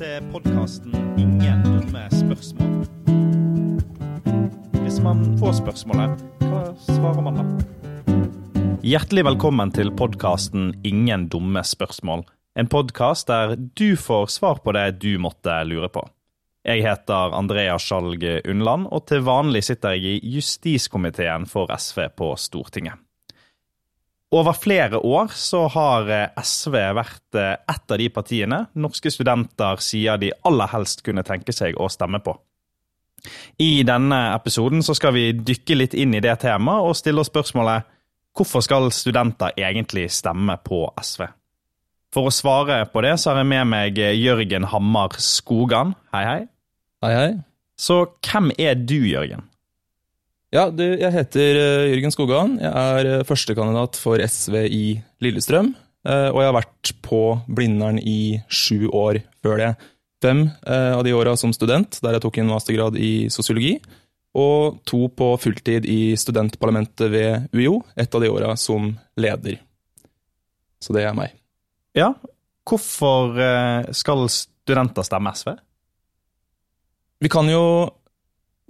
til podkasten 'Ingen dumme spørsmål'. Hvis man får spørsmålet, hva svarer man da? Hjertelig velkommen til podkasten 'Ingen dumme spørsmål'. En podkast der du får svar på det du måtte lure på. Jeg heter Andrea Skjalg Undland, og til vanlig sitter jeg i justiskomiteen for SV på Stortinget. Over flere år så har SV vært et av de partiene norske studenter sier de aller helst kunne tenke seg å stemme på. I denne episoden så skal vi dykke litt inn i det temaet og stille oss spørsmålet hvorfor skal studenter egentlig stemme på SV? For å svare på det så har jeg med meg Jørgen Hammar Skogan. Hei, hei. Hei, hei. Så hvem er du, Jørgen? Ja, du, jeg heter Jørgen Skogan. Jeg er førstekandidat for SV i Lillestrøm. Og jeg har vært på Blindern i sju år før det. Fem av de åra som student, der jeg tok en mastergrad i sosiologi. Og to på fulltid i studentparlamentet ved UiO, et av de åra som leder. Så det er meg. Ja, hvorfor skal studenter stemme SV? Vi kan jo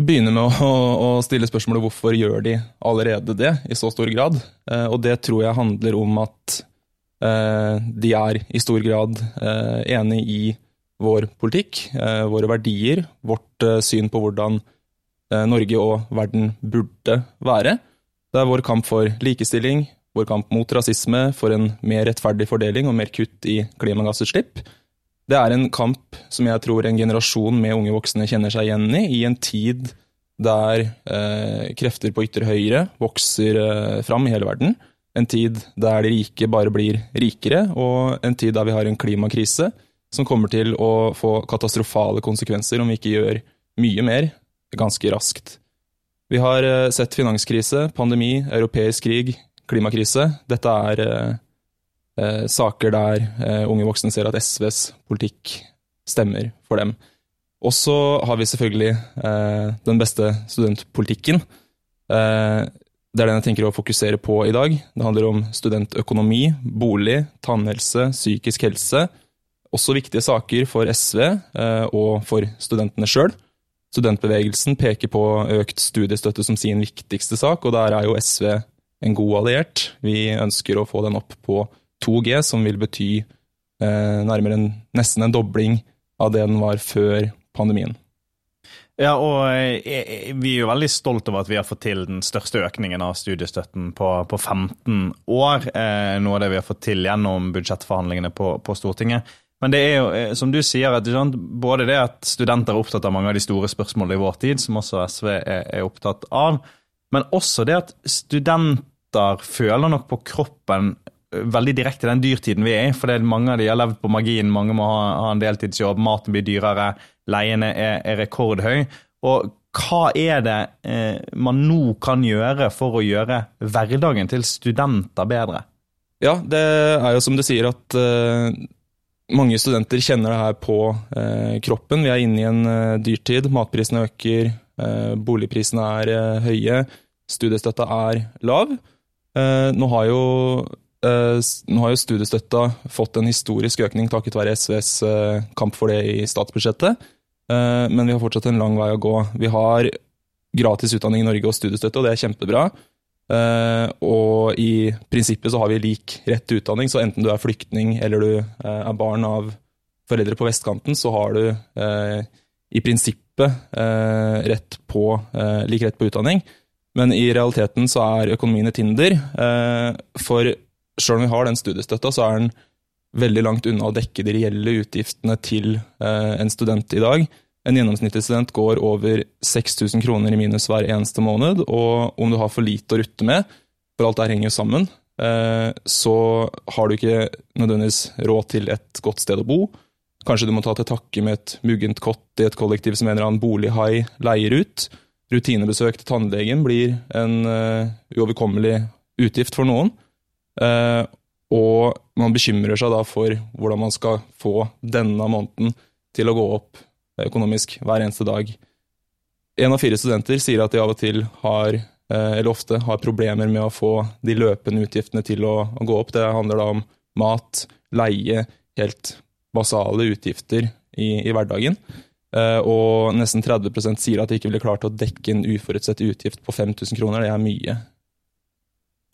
begynne med å, å, stille spørsmålet hvorfor gjør de allerede det i så stor grad. Eh, og det tror jeg handler om at eh, de er i stor grad eh, enig i vår politikk, eh, våre verdier, vårt eh, syn på hvordan eh, Norge og verden burde være. Det er vår kamp for likestilling, vår kamp mot rasisme, for en mer rettferdig fordeling og mer kutt i klimagassutslipp. Det er en kamp som jeg tror en generasjon med unge voksne kjenner seg igjen i, i en tid der eh, krefter på ytre høyre vokser eh, fram i hele verden. En tid der de rike bare blir rikere, og en tid der vi har en klimakrise som kommer til å få katastrofale konsekvenser om vi ikke gjør mye mer ganske raskt. Vi har eh, sett finanskrise, pandemi, europeisk krig, klimakrise. Dette er eh, saker der eh, unge voksne ser at SVs politikk stemmer for dem. Og så har vi selvfølgelig eh, den beste studentpolitikken. Eh, det er den jeg tenker å fokusere på i dag. Det handler om studentøkonomi, bolig, tannhelse, psykisk helse. Også viktige saker for SV eh, og for studentene sjøl. Studentbevegelsen peker på økt studiestøtte som sin viktigste sak, og der er jo SV en god alliert. Vi ønsker å få den opp på 2G, som vil bety eh, nærmere en, nesten en dobling av det den var før pandemien. Ja, og eh, vi er jo veldig stolt over at vi har fått til den største økningen av studiestøtten på, på 15 år. Eh, noe av det vi har fått til gjennom budsjettforhandlingene på, på Stortinget. Men det er jo, eh, som du sier, at både det at studenter er opptatt av mange av de store spørsmålene i vår tid, som også SV er, er opptatt av, men også det at studenter føler nok på kroppen veldig direkte den dyrtiden vi er i. For mange av de har levd på magien, mange må ha, ha en deltidsjobb, maten blir dyrere, leiene er, er rekordhøy. Og hva er det eh, man nå kan gjøre for å gjøre hverdagen til studenter bedre? Ja, det er jo som du sier at eh, mange studenter kjenner det her på eh, kroppen. Vi er inne i en eh, dyrtid. Matprisene øker, eh, boligprisene er eh, høye, studiestøtta er lav. nå har jo nå har jo studiestøtta fått en historisk økning takket være SVs kamp for det i statsbudsjettet. Men vi har fortsatt en lang vei å gå. Vi har gratis utdanning i Norge og studiestøtte, og det er kjempebra. Og i prinsippet så har vi lik rett til utdanning, så enten du er flyktning eller du er barn av foreldre på vestkanten, så har du i prinsippet rett på, lik rett på utdanning. Men i realiteten så er økonomien et hinder. For selv om vi har den studiestøtta, så er den veldig langt unna å dekke de reelle utgiftene til en student i dag. En gjennomsnittlig student går over 6000 kroner i minus hver eneste måned, og om du har for lite å rutte med, for alt der henger jo sammen, så har du ikke nødvendigvis råd til et godt sted å bo. Kanskje du må ta til takke med et muggent kott i et kollektiv som en eller annen bolighai leier ut. Rutinebesøk til tannlegen blir en uoverkommelig utgift for noen. Og man bekymrer seg da for hvordan man skal få denne måneden til å gå opp økonomisk hver eneste dag. En av fire studenter sier at de av og til har, eller ofte, har problemer med å få de løpende utgiftene til å, gå opp. Det handler da om mat, leie, helt basale utgifter i, i hverdagen. Uh, og nesten 30% sier at de ikke ville klart å dekke en uforutsett utgift på 5000 kroner. Det er mye.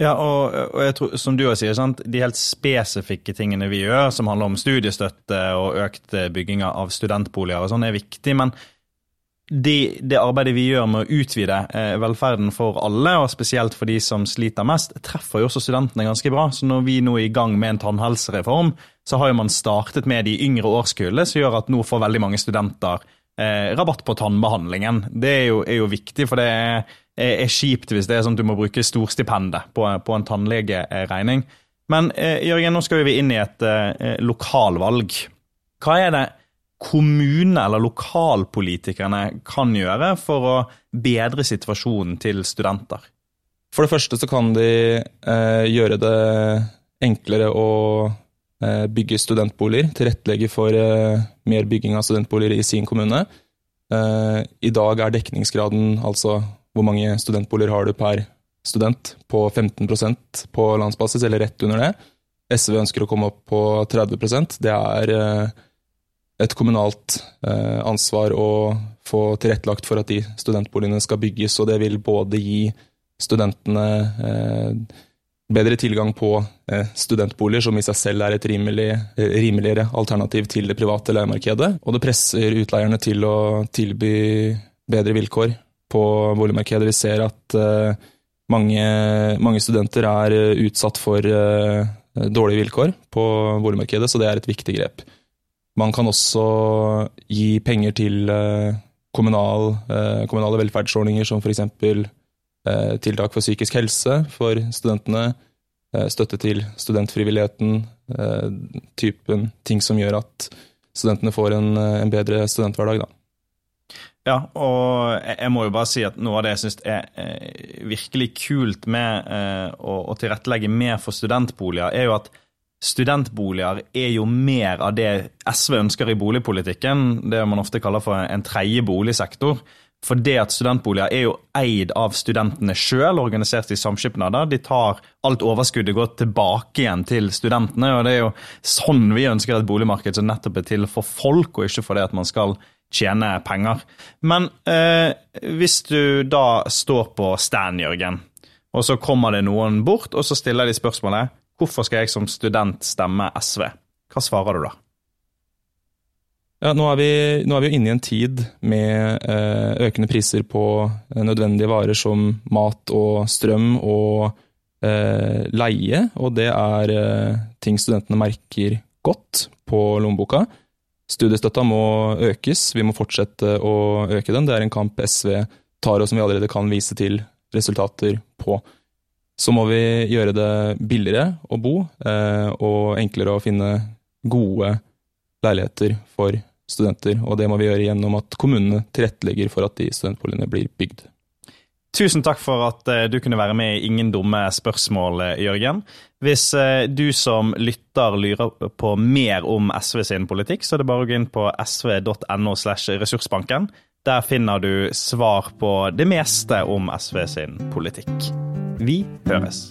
Ja, og, og tror, som du også sier, sant? de helt spesifikke tingene vi gjør, som handler om studiestøtte og økt bygging av studentboliger og sånn, er viktig. Men det, det, arbeidet vi gjør med å utvide eh, velferden for alle, og spesielt for de som sliter mest, treffer jo også studentene ganske bra. Så når vi nå er i gang med en tannhelsereform, så har jo man startet med de yngre årskullene, som gjør at nå får veldig mange studenter eh, rabatt på tannbehandlingen. Det er jo, er jo viktig, for det er er kjipt hvis det er sånn at du må bruke storstipendet på, på en tannlegeregning. Men eh, Jørgen, nå skal vi inn i et eh, lokalvalg. Hva er det kommune- eller lokalpolitikerne kan gjøre for å bedre situasjonen til studenter? For det første så kan de eh, gjøre det enklere å eh, bygge studentboliger. Tilrettelegge for eh, mer bygging av studentboliger i sin kommune. Eh, I dag er dekningsgraden altså hvor mange studentboliger har du per student? På 15% på landsbasis, eller rett under det. SV ønsker å komme opp på 30% Det er eh, et kommunalt eh, ansvar å få tilrettelagt for at de studentboligene skal bygges, og det vil både gi studentene eh, bedre tilgang på studentboliger, som i seg selv er et rimelig, rimeligere alternativ til det private leiemarkedet, og det presser utleierne til å tilby bedre vilkår på boligmarkedet. Vi ser at uh, mange, mange, studenter er eh, utsatt for uh, dårlige vilkår på boligmarkedet, så det er et viktig grep. Man kan også gi penger til kommunal, kommunale velferdsordninger, som f.eks. tiltak for psykisk helse for studentene, støtte til studentfrivilligheten, typen ting som gjør at studentene får en, en bedre studenthverdag. da. Ja, og jeg må jo bare si at noe av det jeg syns er eh, virkelig kult med eh, å, tilrettelegge mer for studentboliger, er jo at studentboliger er jo mer av det SV ønsker i boligpolitikken, det man ofte kaller for en tredje boligsektor. For det at studentboliger er jo eid av studentene sjøl, organisert i samskipnader. De tar alt overskuddet går tilbake igjen til studentene, og det er jo sånn vi ønsker et boligmarked som nettopp er til for folk, og ikke for det at man skal tjene penger. Men eh, hvis du da står på stand, Jørgen, og så kommer det noen bort, og så stiller de spørsmålet hvorfor skal jeg som student stemme SV? Hva svarer du da? Ja, nå er, vi, nå er vi jo inne i en tid med eh, økende priser på eh, nødvendige varer som mat og strøm og eh, leie, og det er eh, ting studentene merker godt på lommeboka. Studiestøtta må økes, vi må fortsette å øke den. Det er en kamp SV tar, og som vi allerede kan vise til resultater på. Så må vi gjøre det billigere å bo, eh, og enklere å finne gode leiligheter for studenter. Og det må vi gjøre gjennom at kommunene tilrettelegger for at de studentboligene blir bygd. Tusen takk for at eh, du kunne være med i Ingen dumme spørsmål, eh, Jørgen. Hvis eh, du som lytter lurer på mer om SV sin politikk, så er det bare å gå inn på sv.no slash ressursbanken. Der finner du svar på det meste om SV sin politikk. Vi høres.